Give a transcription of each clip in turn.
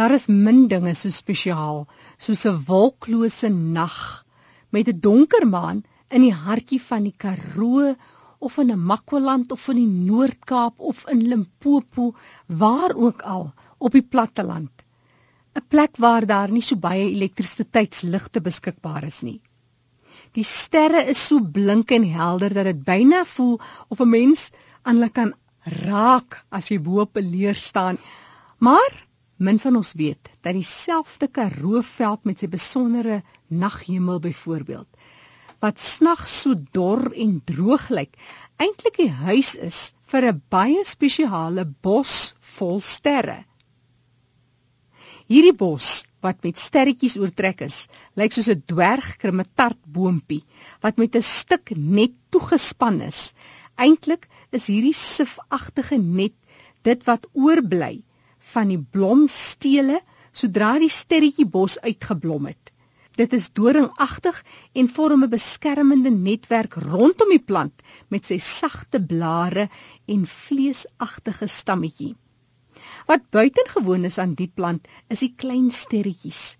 Daar is min dinge so spesiaal soos 'n wolklose nag met 'n donker maan in die hartjie van die Karoo of in 'n Makwaland of in die Noord-Kaap of in Limpopo, waar ook al op die platteland. 'n Plek waar daar nie so baie elektrisiteitsligte beskikbaar is nie. Die sterre is so blink en helder dat dit byna voel of 'n mens aan hulle kan raak as jy bo op 'n leer staan. Maar min van ons weet dat dieselfde Karoo veld met sy besondere naghemel byvoorbeeld wat snags so dor en droog lyk, eintlik die huis is vir 'n baie spesiale bos vol sterre. Hierdie bos wat met sterretjies oortrek is, lyk soos 'n dwergkrimmetartboontjie wat met 'n stuk net toegespan is. Eintlik is hierdie sifagtige net dit wat oorbly van die blomstele sodra die sterretjie bos uitgeblom het. Dit is doringagtig en vorm 'n beskermende netwerk rondom die plant met sy sagte blare en vleesagtige stammetjie. Wat buitengewoon is aan die plant is die klein sterretjies,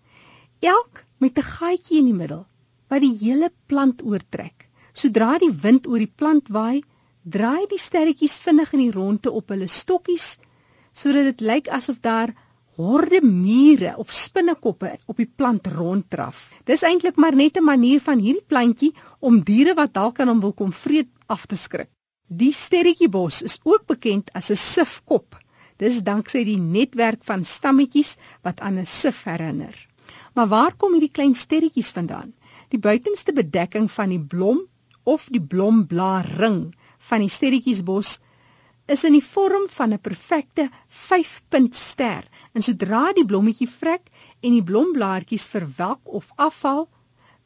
elk met 'n gaatjie in die middel wat die hele plant oortrek. Sodra die wind oor die plant waai, draai die sterretjies vinnig in die ronde op hulle stokkies sodat dit lyk asof daar horde mure of spinnekoppe op die plant ronddraf. Dis eintlik maar net 'n manier van hierdie plantjie om diere wat dalk aan hom wil kom vreet af te skrik. Die sterretjiebos is ook bekend as 'n sifkop. Dis danksy die netwerk van stammetjies wat aan 'n sif herinner. Maar waar kom hierdie klein sterretjies vandaan? Die buitenste bedekking van die blom of die blomblaarring van die sterretjiesbos is in die vorm van 'n perfekte 5-punt ster. En sodra die blommetjie vrek en die blomblaartjies verwelk of afval,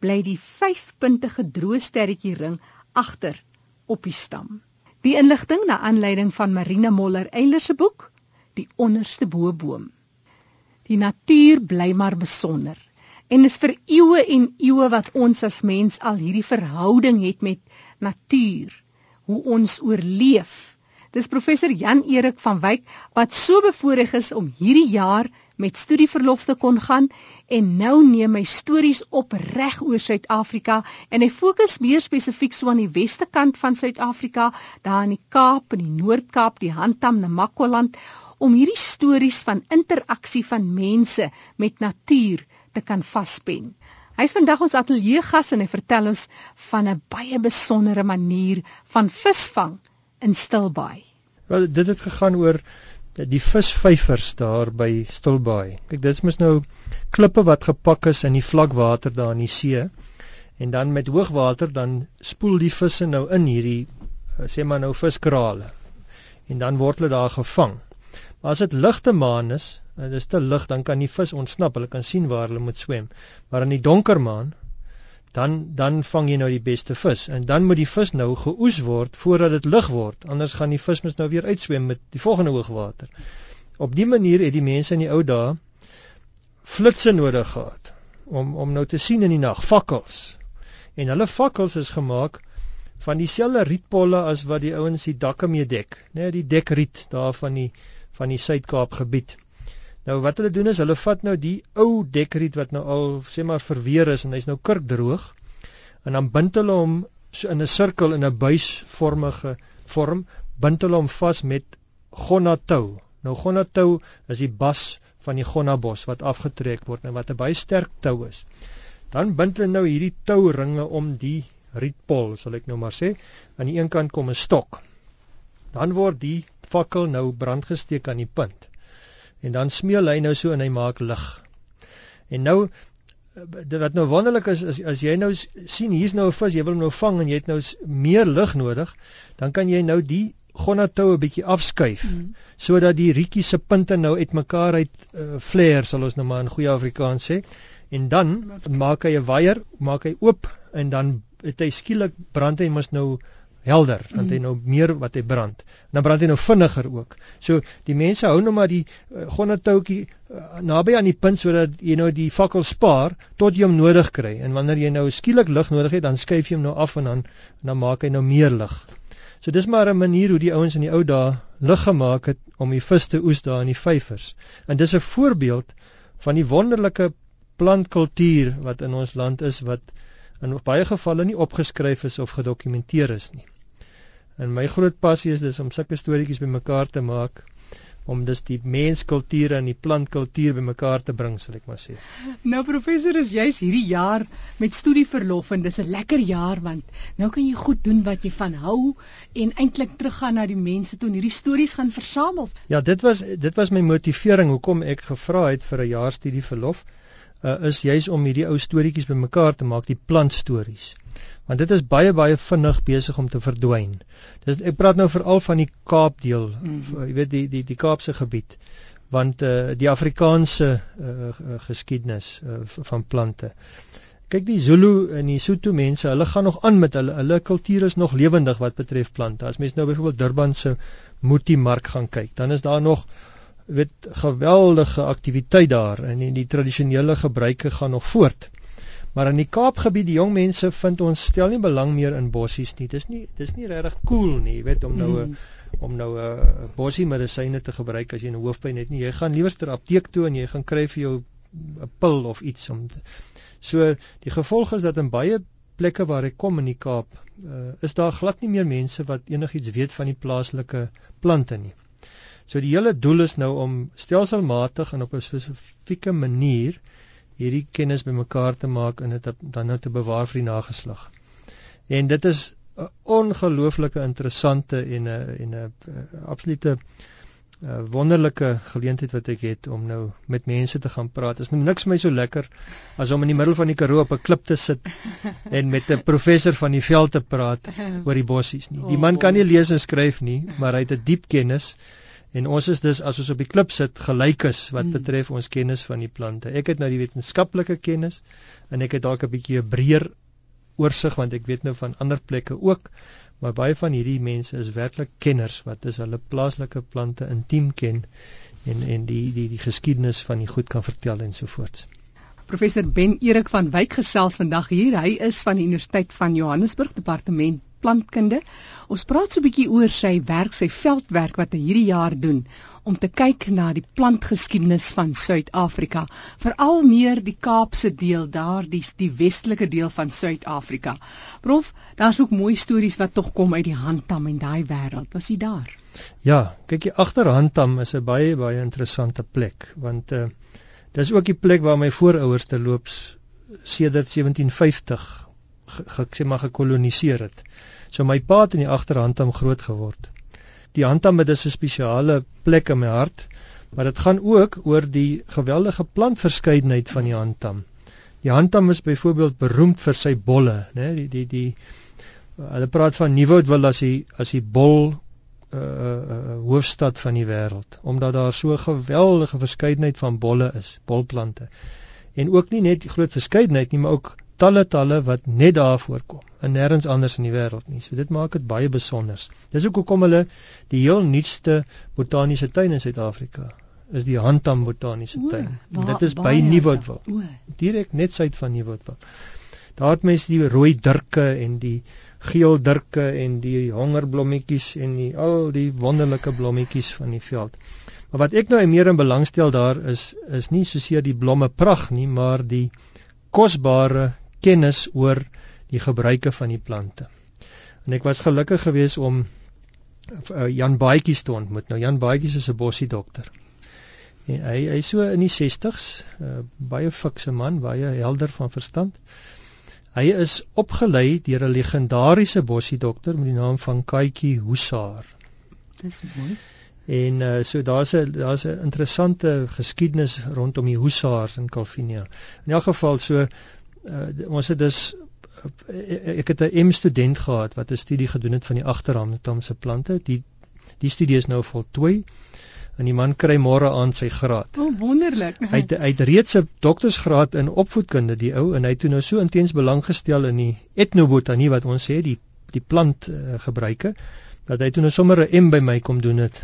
bly die 5-puntige droë sterretjie ring agter op die stam. Die inligting na aanleiding van Marina Moller Eyler se boek Die onderste boboom. Die natuur bly maar besonder en is vir eeue en eeue wat ons as mens al hierdie verhouding het met natuur, hoe ons oorleef Dis professor Jan Erik van Wyk wat so bevoorreg is om hierdie jaar met studieverlof te kon gaan en nou neem hy stories op reg oor Suid-Afrika en hy fokus meer spesifiek so aan die weste kant van Suid-Afrika, daar in die Kaap en die Noord-Kaap, die Handam, Namakwaland om hierdie stories van interaksie van mense met natuur te kan vaspen. Hy is vandag ons ateljee gas en hy vertel ons van 'n baie besondere manier van visvang in Stilbaai. Wel dit het gegaan oor die visvyvers daar by Stilbaai. Kyk, dit is mos nou klippe wat gepak is in die vlakwater daar in die see en dan met hoogwater dan spoel die visse nou in hierdie eh, sê maar nou viskrale. En dan word hulle daar gevang. Maar as dit ligte maan is, en dit is te lig, dan kan die vis ontsnap. Hulle kan sien waar hulle moet swem. Maar in die donker maan, dan dan vang jy nou die beste vis en dan moet die vis nou geoes word voordat dit lig word anders gaan die vis mos nou weer uitswem met die volgende hoogwater. Op dië manier het die mense in die ou dae flitsse nodig gehad om om nou te sien in die nag fakkels. En hulle fakkels is gemaak van dieselfde rietpolle as wat die ouens die dakke mee dek, né, nee, die dekriet daar van die van die Suid-Kaap gebied. Nou wat hulle doen is hulle vat nou die ou dekriet wat nou al sê maar verweer is en hy's nou kurkdroog en dan bind hulle hom so in 'n sirkel in 'n buisvormige vorm, bind hulle hom vas met gonnatou. Nou gonnatou is die bas van die gonnabos wat afgetrek word en wat 'n baie sterk tou is. Dan bind hulle nou hierdie touringe om die rietpol, sal ek nou maar sê, aan die een kant kom 'n stok. Dan word die fakkel nou brandgesteek aan die punt en dan smeel hy nou so en hy maak lig. En nou wat nou wonderlik is as as jy nou sien hier's nou 'n vis, jy wil hom nou vang en jy het nou meer lig nodig, dan kan jy nou die gonnatou 'n bietjie afskuif mm. sodat die rietjie se punte nou uitmekaar uit uh, flare sal ons nou maar in goeie Afrikaans sê. En dan maak hy 'n waier, maak hy oop en dan het hy skielik brand hy mos nou helder want hy mm. nou meer wat hy brand. En dan brand hy nou vinniger ook. So die mense hou nou maar die uh, gonnetoutjie uh, naby aan die punt sodat jy nou die fakkel spaar tot jy hom nodig kry. En wanneer jy nou skielik lig nodig het, dan skuif jy hom nou af en dan dan maak hy nou meer lig. So dis maar 'n manier hoe die ouens in die ou dae lig gemaak het om die vis te oes daar in die vyvers. En dis 'n voorbeeld van die wonderlike plantkultuur wat in ons land is wat in baie gevalle nie opgeskryf is of gedokumenteer is nie. En my groot passie is dis om sulke storieetjies bymekaar te maak om dus die menskultuur en die plantkultuur bymekaar te bring, sal ek maar sê. Nou professor is juis hierdie jaar met studieverlof en dis 'n lekker jaar want nou kan jy goed doen wat jy van hou en eintlik teruggaan na die mense toe en hierdie stories gaan versamel. Ja, dit was dit was my motivering hoekom ek gevra het vir 'n jaar studieverlof. Uh, is juis om hierdie ou storieetjies bymekaar te maak, die plantstories want dit is baie baie vinnig besig om te verdwyn. Dis ek praat nou veral van die Kaapdeel, mm -hmm. jy weet die die die Kaapse gebied want uh, die Afrikaanse uh, geskiedenis uh, van plante. Kyk die Zulu en die Sotho mense, hulle gaan nog aan met hulle hulle kultuur is nog lewendig wat betref plante. As mens nou byvoorbeeld Durban se Muti mark gaan kyk, dan is daar nog weet geweldige aktiwiteit daar en die, die tradisionele gebruike gaan nog voort. Maar in die Kaapgebied, die jong mense vind ons stel nie belang meer in bossies nie. Dis nie dis nie regtig cool nie, jy weet om nou 'n mm. om nou 'n bossie medisyne te gebruik as jy 'n hoofpyn het nie. Jy gaan liewer ter apteek toe en jy gaan kry vir jou 'n pil of iets om te. So die gevolg is dat in baie plekke waar ek kom in die Kaap, uh, is daar glad nie meer mense wat enigiets weet van die plaaslike plante nie. So die hele doel is nou om stelselmatig en op 'n spesifieke manier hierdie kennis bymekaar te maak en dit dan nou te bewaar vir die nageslag. En dit is 'n ongelooflike interessante en 'n en 'n absolute uh, wonderlike geleentheid wat ek het om nou met mense te gaan praat. Is nou niks my so lekker as om in die middel van die Karoo op 'n klip te sit en met 'n professor van die veld te praat oor die bossies nie. Die man kan nie lees en skryf nie, maar hy het 'n diep kennis En ons is dus as ons op die klip sit gelykes wat mm. betref ons kennis van die plante. Ek het nou die wetenskaplike kennis en ek het dalk 'n bietjie 'n breër oorsig want ek weet nou van ander plekke ook, maar baie van hierdie mense is werklik kenners wat is hulle plaaslike plante intiem ken en en die die die geskiedenis van die goed kan vertel en so voort. Professor Ben Erik van Wyk gesels vandag hier. Hy is van die Universiteit van Johannesburg Departement plantkunde. Ons praat so 'n bietjie oor sy werk, sy veldwerk wat hy hierdie jaar doen om te kyk na die plantgeskiedenis van Suid-Afrika, veral meer die Kaapse deel, daar die die westelike deel van Suid-Afrika. Prof, daar's ook mooi stories wat tog kom uit die Handtam en daai wêreld. Was jy daar? Ja, kyk jy agter Handtam is 'n baie baie interessante plek want uh dis ook die plek waar my voorouers te loops sedert 1750 ek sê maar gekoloniseer het. So my pa het in die agterhandam groot geword. Die handam het 'n spesiale plek in my hart, maar dit gaan ook oor die geweldige plantverskeidenheid van die handam. Die handam is byvoorbeeld beroemd vir sy bolle, né? Die die die hulle praat van Nieuwoudtville as die as die bol uh, hoofstad van die wêreld omdat daar so 'n geweldige verskeidenheid van bolle is, bolplante. En ook nie net groot verskeidenheid nie, maar ook talle talle wat net daar voorkom en nêrens anders in die wêreld nie. So dit maak dit baie besonder. Dis ook hoekom hulle die heel nuutste botaniese tuin in Suid-Afrika is die Handam botaniese tuin. O, dit is by Nieuwoudtville. Direk net suid van Nieuwoudtville. Daar het mense die rooi dirke en die geel dirke en die hongerblommetjies en die al die wonderlike blommetjies van die veld. Maar wat ek nou meer in belangstel daar is is nie soseer die blomme pragt nie, maar die kosbare kennis oor die gebruike van die plante. En ek was gelukkig geweest om uh, Jan Baadjies te ontmoet. Nou Jan Baadjies is 'n bossie dokter. En hy hy so in die 60s, uh, eh, baie fikse man, baie helder van verstand. Hy is opgelei deur 'n legendariese bossie dokter met die naam van Kaitjie Husaar. Dis mooi. En uh, so daar's 'n daar's 'n interessante geskiedenis rondom die Husaars in Kalvinia. In elk geval so uh, ons het dus uh, ek het 'n M student gehad wat 'n studie gedoen het van die agterhandtamse plante. Die die studie is nou voltooi en die man kry môre aan sy graad. O, oh, wonderlik. Hy het, hy het reeds 'n doktorsgraad in opvoedkunde die ou en hy het toe nou so intens belang gestel in die etnobotanie wat ons sê die die plant uh, gebruike dat hy toe nou sommer 'n M by my kom doen het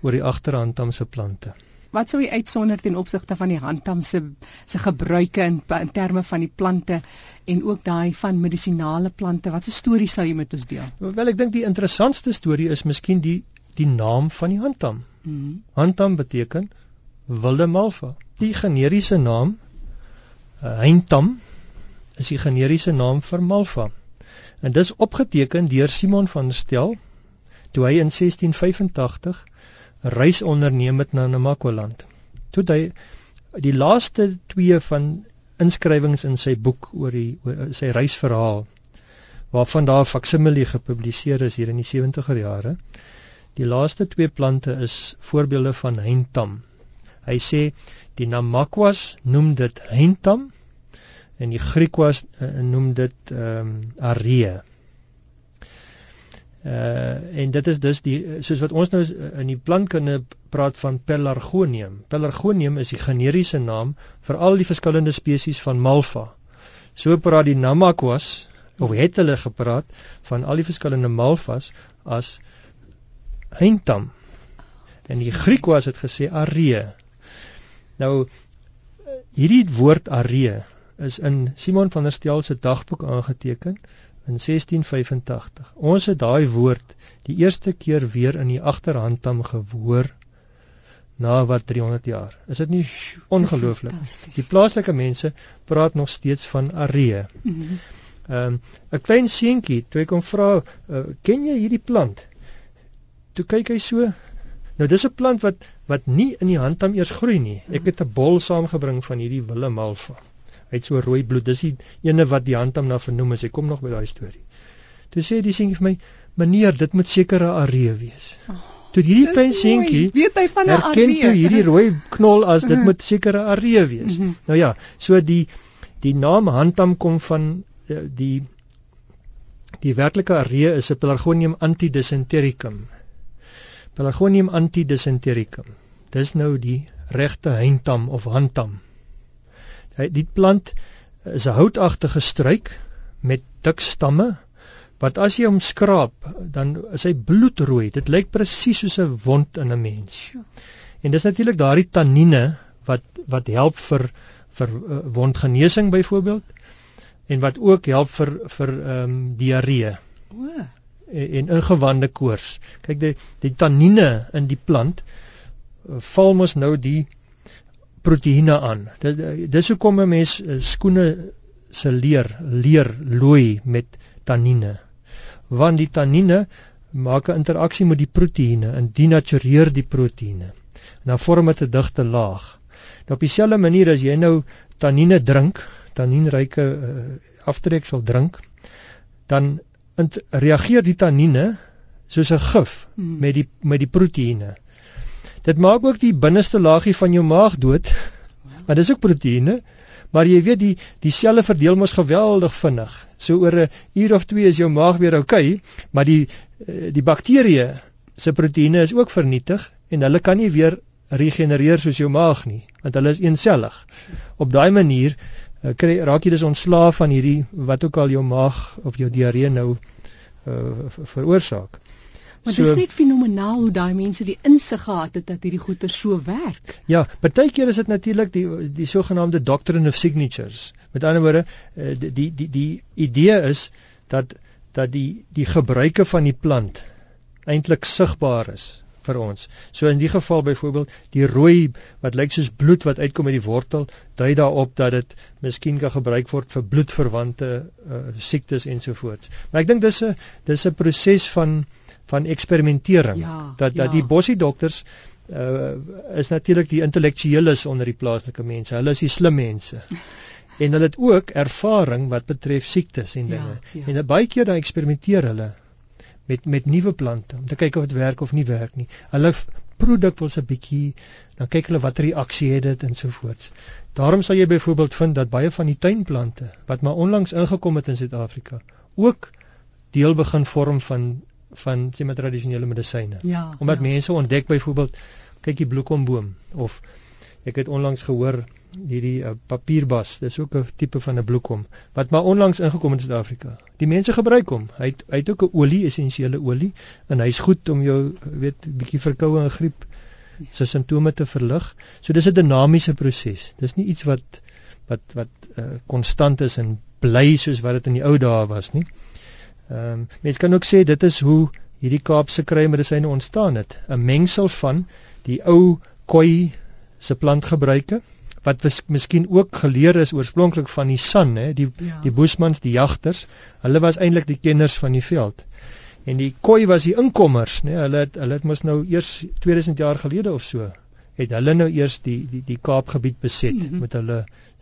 oor die agterhandtamse plante. Wat sou jy uitsonder ten opsigte van die handtam se se gebruike in in terme van die plante en ook daai van medisinale plante? Wat 'n storie sou jy met ons deel? Wel, ek dink die interessantste storie is miskien die die naam van die handtam. Mm -hmm. Handtam beteken wilde malva. Die generiese naam uh, heintam is die generiese naam vir malva. En dis opgeteken deur Simon van Stel toe hy in 1685 'n reis onderneem het na Namakwa-land. Toe hy die laaste twee van inskrywings in sy boek oor die oor sy reisverhaal waarvan daar 'n faksimile gepubliseer is hier in die 70er jare. Die laaste twee plante is voorbeelde van heintam. Hy sê die Namakwas noem dit heintam en die Griekwas uh, noem dit ehm um, aree. Uh en dit is dus die soos wat ons nou in die plantkunde praat van Pelargonium. Pelargonium is die generiese naam vir al die verskillende spesies van Malva. So praat die Namakwas of het hulle gepraat van al die verskillende Malvas as heintam. En die Griekwas het gesê aree. Nou hierdie woord aree is in Simon van der Stel se dagboek aangeteken in 1685. Ons het daai woord die eerste keer weer in die agterhandtam gehoor na wat 300 jaar. Is dit nie ongelooflik? Die plaaslike mense praat nog steeds van aree. Mhm. Ehm um, 'n klein seentjie, toe ek hom vra, uh, "Ken jy hierdie plant?" Toe kyk hy so. Nou dis 'n plant wat wat nie in die handtam eers groei nie. Ek het 'n bol saamgebring van hierdie wille malva. Hy het so rooi bloed. Dis die ene wat die hand hom na vernoem is. Hy kom nog by daai storie. Toe sê die seentjie vir my: "Meneer, dit moet seker 'n aree wees." Oh, toe hierdie klein seentjie weet hy van 'n aree. Herken toe hierdie rooi knol as dit moet seker 'n aree wees. Mm -hmm. Nou ja, so die die naam handam kom van eh, die die werklike aree is 'n Pelargonium antidysentericum. Pelargonium antidysentericum. Dis nou die regte heintam of handtam. Die plant is 'n houtagtige struik met dik stamme wat as jy hom skraap, dan is hy bloedrooi. Dit lyk presies soos 'n wond in 'n mens. En dis natuurlik daardie tannine wat wat help vir vir uh, wondgenesing byvoorbeeld en wat ook help vir vir ehm um, diarree. O. En, en ingewande koors. Kyk die die tannine in die plant uh, val mos nou die proteïene aan. Dit dis hoekom 'n mens eh, skoene se leer leer looi met tannine. Want die tannine maak 'n interaksie met die proteïene en denatureer die proteïene. En dan vorm dit 'n digte laag. Nou op dieselfde manier as jy nou tannine drink, tannienryke uh, aftreksel drink, dan reageer die tannine soos 'n gif hmm. met die met die proteïene. Dit maak ook die binneste laagie van jou maag dood. Maar dis ook proteïene. Maar jy weet die die selle verdeel mos geweldig vinnig. So oor 'n uur of 2 is jou maag weer oukei, okay, maar die eh, die bakterieë se proteïene is ook vernietig en hulle kan nie weer regenereer soos jou maag nie, want hulle is eensellig. Op daai manier uh, kry raak jy dus ontslaaf van hierdie wat ook al jou maag of jou diarree nou uh, veroorsaak. Maar so, dit is net fenomenaal hoe daai mense die insig gehad het dat hierdie goeie so werk. Ja, partykeer is dit natuurlik die die sogenaamde doctrine of signatures. Met ander woorde, eh, die die die, die idee is dat dat die die gebruike van die plant eintlik sigbaar is vir ons. So in die geval byvoorbeeld die rooi wat lyk soos bloed wat uitkom uit die wortel, dui daarop dat dit miskien kan gebruik word vir bloedverwante uh, siektes ensovoorts. Maar ek dink dis 'n dis 'n proses van van eksperimentering ja, dat dat ja. die bossie dokters uh, is natuurlik die intellektueles onder die plaaslike mense. Hulle is die slim mense. en hulle het ook ervaring wat betref siektes en dinge. Ja, ja. En baie keer dan eksperimenteer hulle met met nuwe plante om te kyk of dit werk of nie werk nie. Hulle produk wil se bietjie dan kyk hulle watter reaksie het dit ensovoorts. Daarom sal jy byvoorbeeld vind dat baie van die tuinplante wat maar onlangs ingekom het in Suid-Afrika ook deel begin vorm van van sê maar tradisionele medisyne. Ja, Omdat ja. mense ontdek byvoorbeeld kyk die bloekomboom of ek het onlangs gehoor hierdie uh, papierbas, dis ook 'n tipe van 'n bloekom wat maar onlangs ingekom het in Suid-Afrika. Die mense gebruik hom. Hy het, hy het ook 'n olie, essensiële olie en hy's goed om jou weet bietjie verkoue en griep sy simptome te verlig. So dis 'n dinamiese proses. Dis nie iets wat wat wat konstant uh, is en bly soos wat dit in die ou dae was nie. Ehm um, mense kan ook sê dit is hoe hierdie Kaapse kruimedisyne ontstaan het. 'n Mengsel van die ou koi se plantgebruike wat was miskien ook geleer is oorspronklik van die San, hè, die ja. die Bushmans, die jagters. Hulle was eintlik die kenners van die veld. En die koi was die inkommers, né? Hulle het hulle het mos nou eers 2000 jaar gelede of so het hulle nou eers die die die Kaapgebied beset mm -hmm. met hulle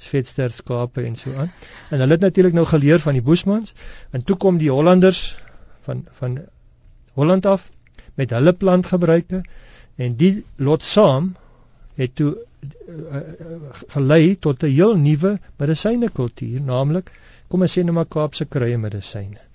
vetster skape en so aan. En hulle het natuurlik nou geleer van die Bushmans en toe kom die Hollanders van van Holland af met hulle plantgebruike en die lot saam het toe uh, gelei tot 'n heel nuwe medisyne kultuur, naamlik kom ons sê nou maar Kaapse kruie medisyne.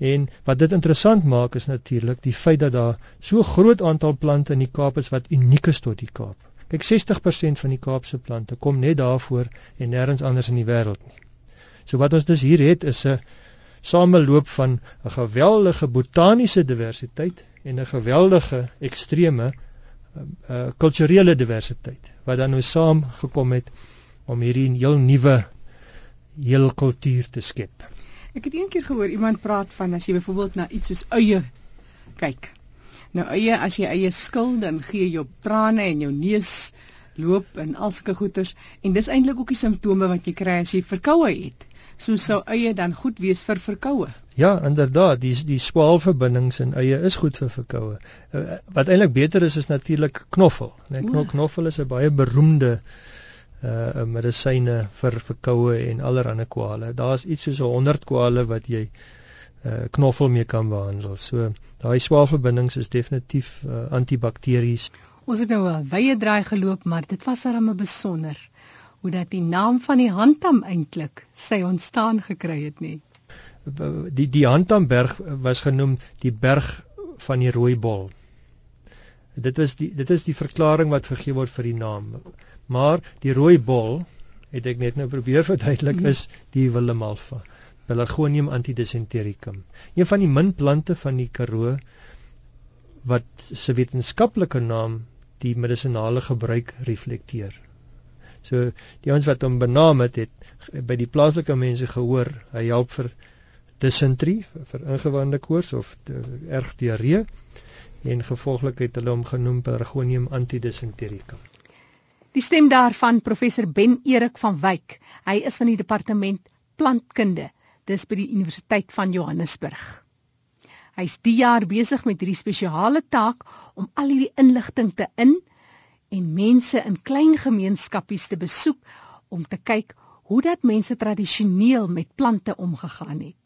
En wat dit interessant maak is natuurlik die feit dat daar so groot aantal plante in die Kaap is wat uniek is tot die Kaap. Kyk 60% van die Kaapse plante kom net daarvoor en nêrens anders in die wêreld nie. So wat ons dus hier het is 'n sameloop van 'n geweldige botaniese diversiteit en 'n geweldige ekstreme uh kulturele diversiteit wat dan nou saam gekom het om hierdie heel nuwe heel kultuur te skep. Ek het eendag gehoor iemand praat van as jy byvoorbeeld na iets soos eie kyk. Nou eie as jy eie skil dan gee jy op trane en jou neus loop en alske goeters en dis eintlik ook die simptome wat jy kry as jy verkoue het. So sou eie dan goed wees vir verkoue. Ja, inderdaad, die die swaalverbindings in eie is goed vir verkoue. Uh, wat eintlik beter is is natuurlik knoffel, né? Nee, knoffel is 'n baie beroemde uh medisyne vir verkoue en allerlei kwale. Daar's iets soos 100 kwale wat jy uh knoffel mee kan behandel. So daai swaalverbindings is definitief uh, antibakteries. Ons het nou 'n wye draai geloop, maar dit was darem besonder hoe dat die naam van die handam eintlik sy ontstaan gekry het nie die die Handamberg was genoem die berg van die rooi bol. Dit was die dit is die verklaring wat gegee word vir die naam. Maar die rooi bol het ek net nou probeer verduidelik is die Willem alfa. Pelargonium antidysentericum. Een van die min plante van die Karoo wat se wetenskaplike naam die medisonale gebruik reflekteer. So die ouens wat hom benaam het, het by die plaaslike mense gehoor, hy help vir disentrie vir ingewande koors of erg diarree en gevolglik het hulle hom genoem Pelargonium antidysentericum. Die stem daarvan professor Ben Erik van Wyk. Hy is van die departement plantkunde dis by die Universiteit van Johannesburg. Hy's die jaar besig met hierdie spesiale taak om al hierdie inligting te in en mense in klein gemeenskappies te besoek om te kyk hoe dat mense tradisioneel met plante omgegaan het.